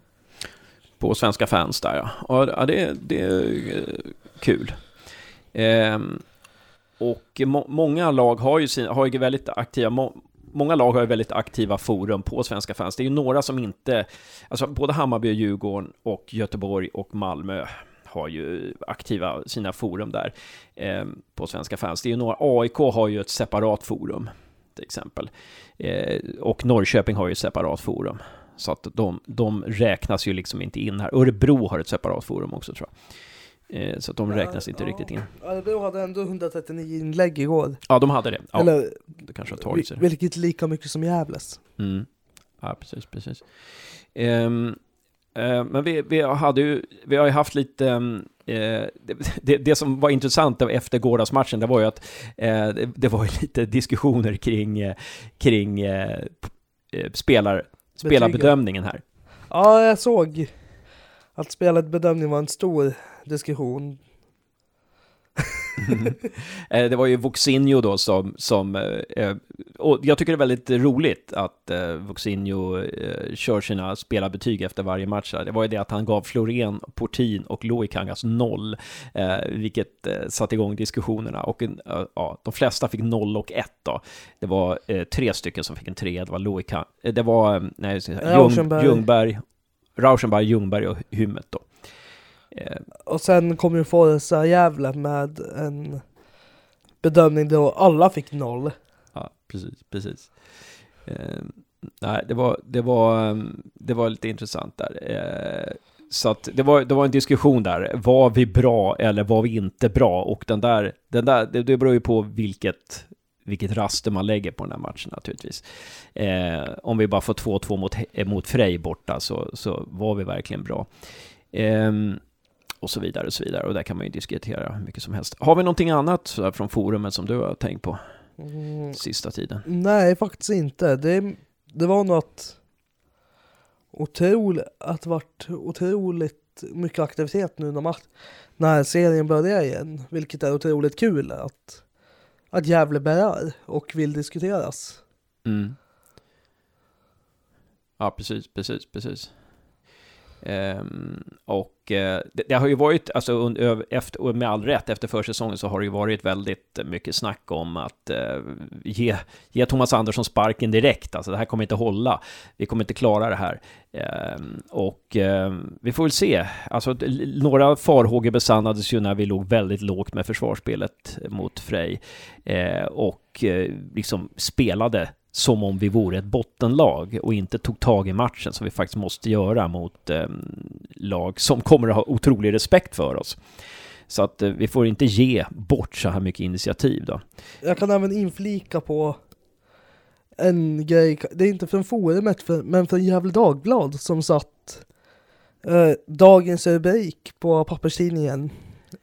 på svenska fans där ja. Och, ja det, det är eh, kul. Ehm, och må, många lag har ju, sin, har ju väldigt aktiva, må, många lag har ju väldigt aktiva forum på svenska fans. Det är ju några som inte, alltså både Hammarby och Djurgården och Göteborg och Malmö har ju aktiva sina forum där eh, på svenska fans. Det är ju några, AIK har ju ett separat forum till exempel. Eh, och Norrköping har ju ett separat forum. Så att de, de räknas ju liksom inte in här. Örebro har ett separat forum också tror jag. Eh, så att de räknas inte ja, riktigt in. Örebro hade ändå 139 inlägg igår. Ja, de hade det. Ja, Eller, det kanske har tagit sig. Vilket lika mycket som Gävles. Mm. Ja, precis, precis. Um, uh, men vi, vi, hade ju, vi har ju haft lite, um, det, det, det, som var intressant efter gårdagsmatchen, det var ju att uh, det, det, var ju lite diskussioner kring, uh, kring spelar, spelarbedömningen här. Ja, jag såg att spelarbedömning var en stor diskussion. Eh, det var ju Voxinho då som, som eh, och jag tycker det är väldigt roligt att eh, Voxinho kör sina spelarbetyg efter varje match. Det var ju det att han gav Florén, Portin och Loikangas noll, vilket satte igång diskussionerna. Och ja, de flesta fick noll och ett då. Det var tre stycken som fick en tre, det var Loikang, det var nej, Ljung, Ljungberg, Rauschenberg, Ljungberg och Hymmet då. Eh, och sen kom ju Forza Gävle med en bedömning då alla fick noll. Ja, precis, precis. Eh, nej, det var, det, var, mm, det var lite intressant där. Eh, så att det var, det var en diskussion där. Var vi bra eller var vi inte bra? Och den där, den där det, det beror ju på vilket, vilket raster man lägger på den här matchen naturligtvis. Eh, om vi bara får 2-2 mot, mot Frej borta så, så var vi verkligen bra. Eh, och så vidare och så vidare. Och där kan man ju diskutera mycket som helst. Har vi någonting annat från forumet som du har tänkt på mm. sista tiden? Nej, faktiskt inte. Det, det var något otroligt, att det varit otroligt mycket aktivitet nu när, man, när serien börjar igen. Vilket är otroligt kul att, att Gävle bär och vill diskuteras. Mm. Ja, precis, precis, precis. Um, och uh, det, det, har ju varit, alltså efter, och med all rätt, efter försäsongen så har det ju varit väldigt mycket snack om att uh, ge, ge Thomas Andersson sparken direkt. Alltså det här kommer inte hålla. Vi kommer inte klara det här. Um, och ehm, vi får väl se. Alltså några farhågor besannades ju när vi låg väldigt lågt med försvarsspelet mot Frej. Eh, och liksom spelade som om vi vore ett bottenlag och inte tog tag i matchen som vi faktiskt måste göra mot eh, lag som kommer att ha otrolig respekt för oss. Så att eh, vi får inte ge bort så här mycket initiativ då. Jag kan även inflika på en grej, det är inte från forumet men från Gävle Dagblad som satt eh, dagens rubrik på papperstidningen.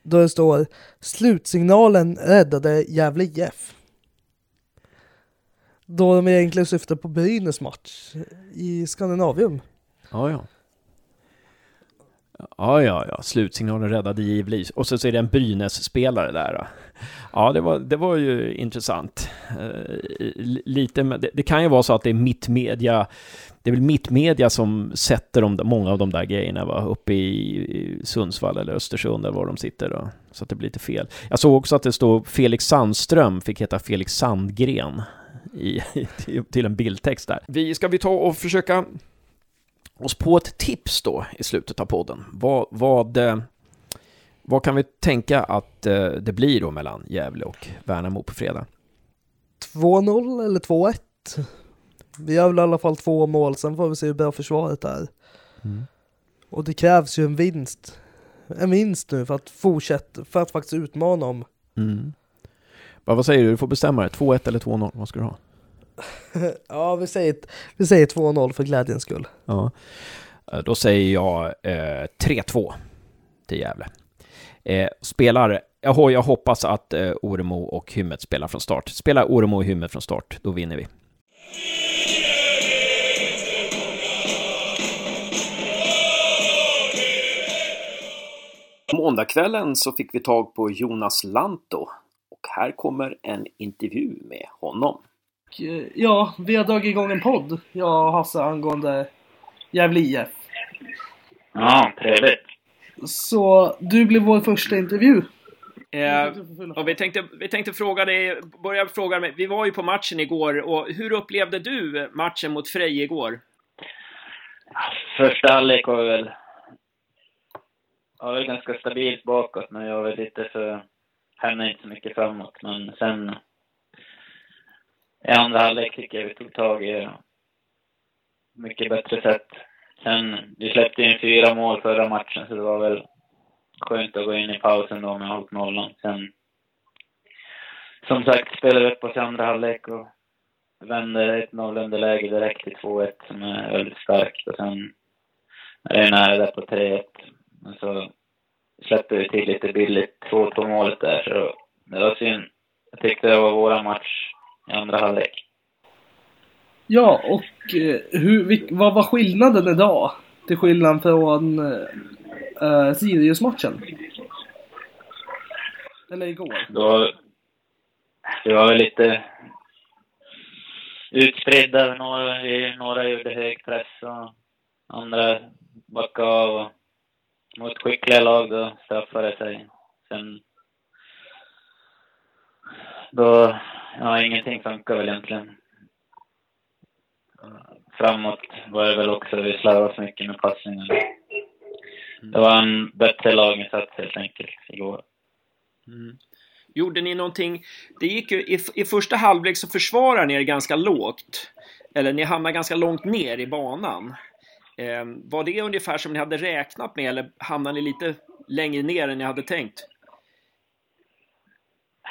Då det står Slutsignalen räddade Gävle IF. Då de egentligen syftar på Brynäs match i Skandinavium. Ja, ja. Ja, ja, ja. Slutsignalen räddade givetvis. Och så, så är det en Brynäs-spelare där. Ja, det var, det var ju intressant. Eh, lite, det, det, kan ju vara så att det är mittmedia, det är väl mittmedia som sätter de, många av de där grejerna, va? uppe i, i Sundsvall eller Östersund eller var de sitter. Då, så att det blir lite fel. Jag såg också att det stod Felix Sandström, fick heta Felix Sandgren i, till en bildtext där. Vi, ska vi ta och försöka oss på ett tips då i slutet av podden? Vad, vad, Vad kan vi tänka att eh, det blir då mellan Gävle och Värnamo på fredag? 2-0 eller 2-1. Vi gör väl i alla fall två mål, sen får vi se hur bra försvaret är. Mm. Och det krävs ju en vinst. En vinst nu för att fortsätta, för att faktiskt utmana dem. Mm. Vad säger du? Du får bestämma det. 2-1 eller 2-0? Vad ska du ha? ja, vi säger, vi säger 2-0 för glädjens skull. Ja. Eh, då säger jag eh, 3-2 till Gävle. Eh, spelar, jag, jag hoppas att eh, Oremo och Hymmet spelar från start. Spelar Oremo och Hymmet från start, då vinner vi. Måndagskvällen så fick vi tag på Jonas Lanto och här kommer en intervju med honom. Ja, vi har dragit igång en podd, jag och Hasse, angående Gävle IF. Ja, trevligt. Så du blev vår första intervju. Eh, och vi, tänkte, vi tänkte fråga dig, börja fråga mig, vi var ju på matchen igår och hur upplevde du matchen mot Frej igår? Första halvlek var väl, var väl ganska stabilt bakåt, men jag var lite för, hände inte så mycket framåt. Men sen i andra halvlek tycker jag vi tog tag i mycket bättre sätt. Sen, vi släppte in fyra mål förra matchen, så det var väl skönt att gå in i pausen då med hållit nollan. Sen, som sagt, spelade vi upp oss i andra halvlek och vände ett 0 underläge direkt till 2-1 som är väldigt starkt. Och sen är det nära där på 3-1. Men så släppte vi till lite billigt 2-2 målet där, så det var synd. Jag tyckte det var våran match i andra halvlek. Ja, och eh, hur, vad var skillnaden idag? Till skillnad från äh, Sirius-matchen? Eller igår? Då, det var väl lite utspridda. Några, några gjorde hög press och andra backade av. Och mot skickliga lag då straffade det sig. Sen då, ja, ingenting funkar väl egentligen. Framåt var det väl också, vi slarvade så mycket med passningen. Det var en bättre laginsats helt enkelt igår. Mm. Gjorde ni någonting? Det gick ju, i, i första halvlek så försvarade ni er ganska lågt. Eller ni hamnade ganska långt ner i banan. Eh, var det ungefär som ni hade räknat med eller hamnade ni lite längre ner än ni hade tänkt?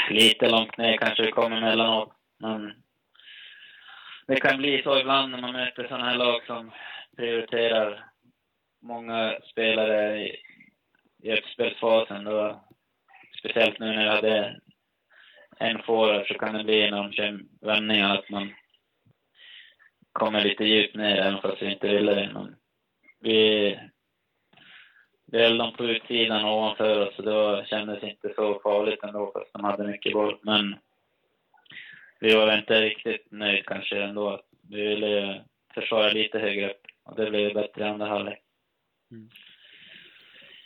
Lite långt ner kanske det kommer emellanåt. Men det kan bli så ibland när man möter sådana här lag som prioriterar många spelare i, i uppspelsfasen. Då, speciellt nu när vi hade en forward så kan det bli när de kör vändningar att man kommer lite djupt ner även fast vi inte ville det. Men vi, vi höll dem på utsidan ovanför oss så det kändes inte så farligt ändå fast de hade mycket boll. Men vi var inte riktigt nöjda kanske ändå. Vi ville försvara lite högre upp och det blev bättre i andra halvlek. Mm.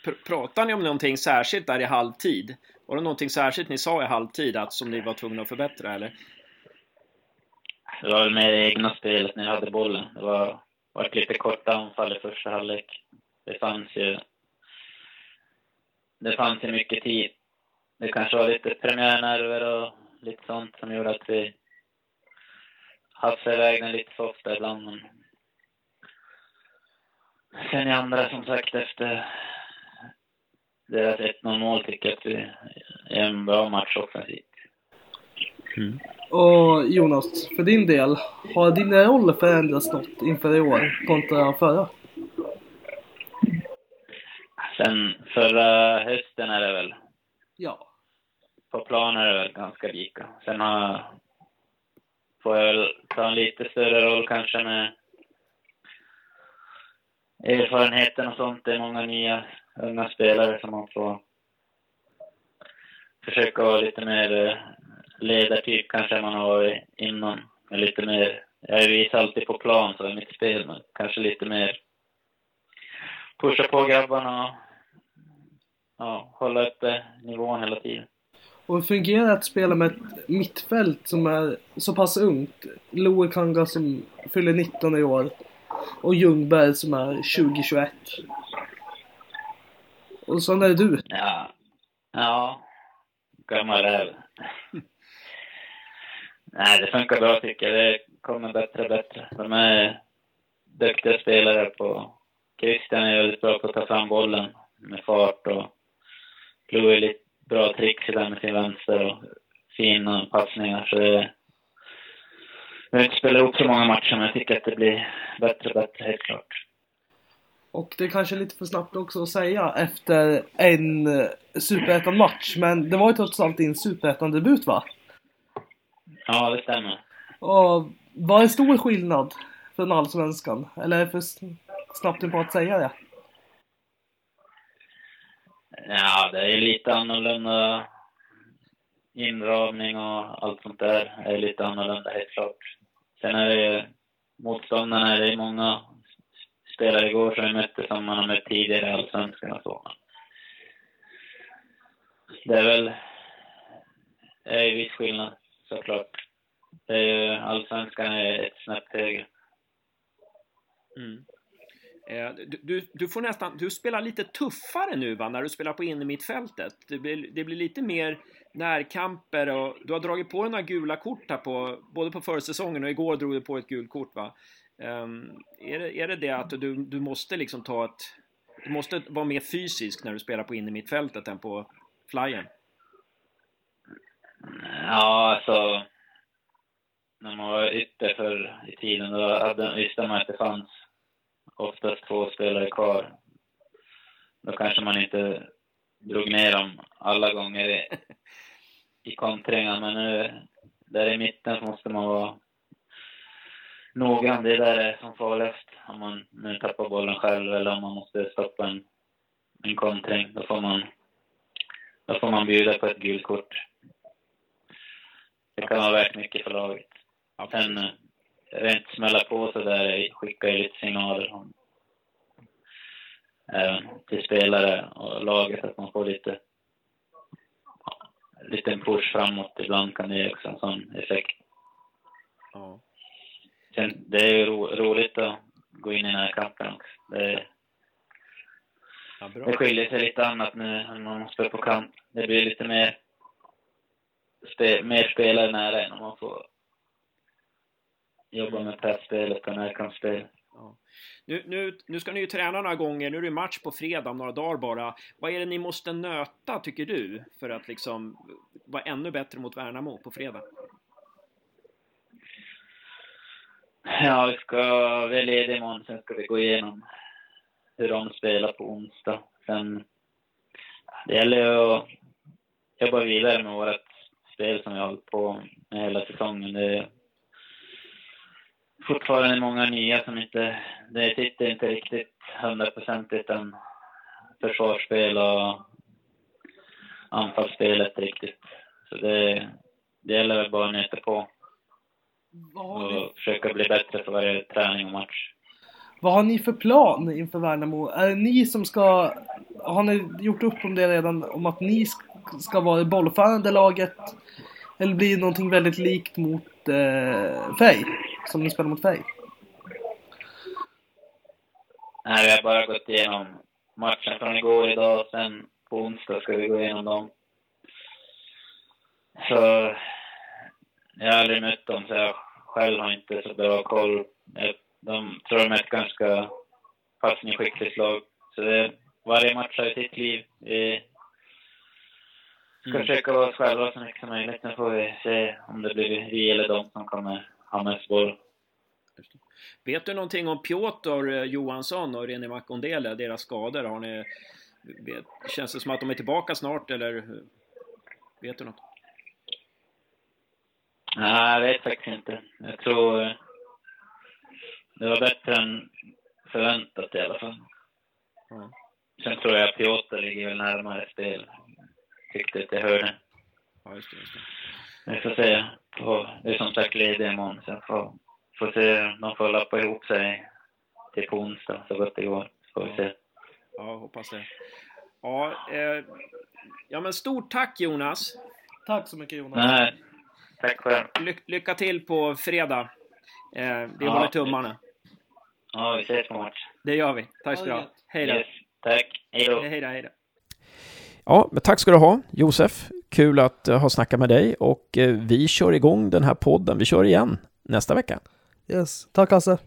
Pr pratar ni om någonting särskilt där i halvtid? Var det någonting särskilt ni sa i halvtid att som ni var tvungna att förbättra eller? Det var väl mer egna spelet när jag hade bollen. Det var, var lite korta anfall i första halvlek. Det fanns ju... Det fanns ju mycket tid. Det kanske var lite premiärnerver och lite sånt som gjorde att vi hafsade iväg den lite för ofta ibland. Men sen i andra, som sagt, efter deras 1-0 mål tycker jag att vi är en bra match offensivt. Mm. Och Jonas, för din del, har din roll förändrats något inför i år kontra förra? Sen förra hösten är det väl? Ja på plan är det väl ganska lika. Sen har, får jag väl ta en lite större roll kanske med erfarenheten och sånt. Det är många nya unga spelare som man får försöka vara lite mer eh, ledartyp kanske man har varit innan. Med lite mer, jag visar alltid på plan så är mitt spel, men kanske lite mer pusha på grabbarna och ja, hålla uppe nivån hela tiden. Och hur fungerar det att spela med ett mittfält som är så pass ungt? Loe Kanga som fyller 19 i år. Och Ljungberg som är 2021. Och så är du. Ja, Ja, gammal räv. Nej, det funkar bra tycker jag. Det kommer bättre och bättre. De är duktiga spelare på... Christian är väldigt bra på att ta fram bollen med fart och Chloe är lite bra tricks där med sin vänster och fina passningar. Så det, jag har inte spelat ihop så många matcher, men jag tycker att det blir bättre och bättre, helt klart. Och det är kanske lite för snabbt också att säga efter en eh, superettan-match, men det var ju trots allt din superettan-debut va? Ja, det stämmer. Och vad är stor skillnad från allsvenskan? Eller är det för snabbt på att säga det? Ja, det är lite annorlunda inramning och allt sånt där är lite annorlunda, helt klart. Sen är det motståndarna, det är många spelare igår som vi mötte som man har mött tidigare i Allsvenskan och så. Det är väl, det är viss skillnad såklart. Det är ju, Allsvenskan är ett snäpp högre. Mm. Eh, du, du, du får nästan, du spelar lite tuffare nu va, när du spelar på innermittfältet. Det blir, det blir lite mer närkamper och du har dragit på dig några gula kort här på, både på försäsongen och igår drog du på ett gult kort va. Um, är, det, är det det att du, du måste liksom ta ett, du måste vara mer fysisk när du spelar på innermittfältet än på flyen? Ja, alltså... När man var ytter för i tiden, då hade, visste man att det fanns oftast två spelare kvar. Då kanske man inte drog ner dem alla gånger i, i kontringar, men nu, där i mitten så måste man vara noggrann. Det är där det är som farligast. Om man nu tappar bollen själv eller om man måste stoppa en, en kontring, då får man då får man bjuda på ett gult kort. Det kan vara värt mycket för laget. Sen eh, rent smälla på så där skickar ju lite signaler om, även till spelare och laget att man får lite ja, lite en push framåt. Ibland kan det ge också en sån effekt. Ja. Sen, det är ju ro, roligt att gå in i den här kampen också. Det, Ja, bra. det skiljer sig lite annat nu än när man spelar på kant. Det blir lite mer, spe, mer spelare nära än om man får jobba med pressspelet och närkampsspel. Ja. Nu, nu, nu ska ni ju träna några gånger, nu är det match på fredag om några dagar bara. Vad är det ni måste nöta, tycker du, för att liksom vara ännu bättre mot Värnamo på fredag? Ja, vi ska, vi är lediga imorgon, sen ska vi gå igenom hur de spelar på onsdag. Sen, det gäller ju att jobba vidare med vårt spel som vi har hållit på med hela säsongen. Det är fortfarande många nya som inte, det sitter inte riktigt hundraprocentigt än försvarsspel och anfallsspelet riktigt. Så det, det gäller väl bara att nöta på och försöka bli bättre för varje träning och match. vad har ni för plan inför Värnamo? Är det ni som ska... Har ni gjort upp om det redan? Om att ni ska vara det bollförande laget? Eller blir det någonting väldigt likt mot eh, Fej, Som ni spelar mot Fej. Nej, vi har bara gått igenom matchen från igår idag, och sen på onsdag ska vi gå igenom dem. Så jag har aldrig mött dem, så jag själv har inte så bra koll. Jag, de tror de är ett ganska passningsskickligt lag. Så det, varje match har ju sitt liv. Vi försöka vara oss själva så mycket som möjligt. Sen får vi se om det blir vi eller de som kommer ha mest boll. Vet du någonting om Piotr eh, Johansson och René Makondele, deras skador? Har ni, vet, känns det som att de är tillbaka snart eller vet du något? Nej, jag vet faktiskt inte. Jag tror eh, det var bättre än förväntat i alla fall. Ja. Sen tror jag Piotr ligger väl närmare spel. Tyckte att jag hörde. Ja, just det, just det. Vi får se. På, det är som sagt ledig imorgon, så jag får, får se. De får lappa ihop sig till på onsdag så gott det går. Så får vi se. Ja, hoppas det. Ja, eh, ja men stort tack Jonas! Tack så mycket Jonas. Nej, tack själv. Ly lycka till på fredag! Eh, vi Ja. håller tummarna. Ja, vi ses på match. Det gör vi. Tack ska du Ha. Hej då! Yes, tack. Hej då. Hej då, hej då. Ja, men tack ska du ha, Josef. Kul att eh, ha snackat med dig och eh, vi kör igång den här podden. Vi kör igen nästa vecka. Yes, tack Hasse.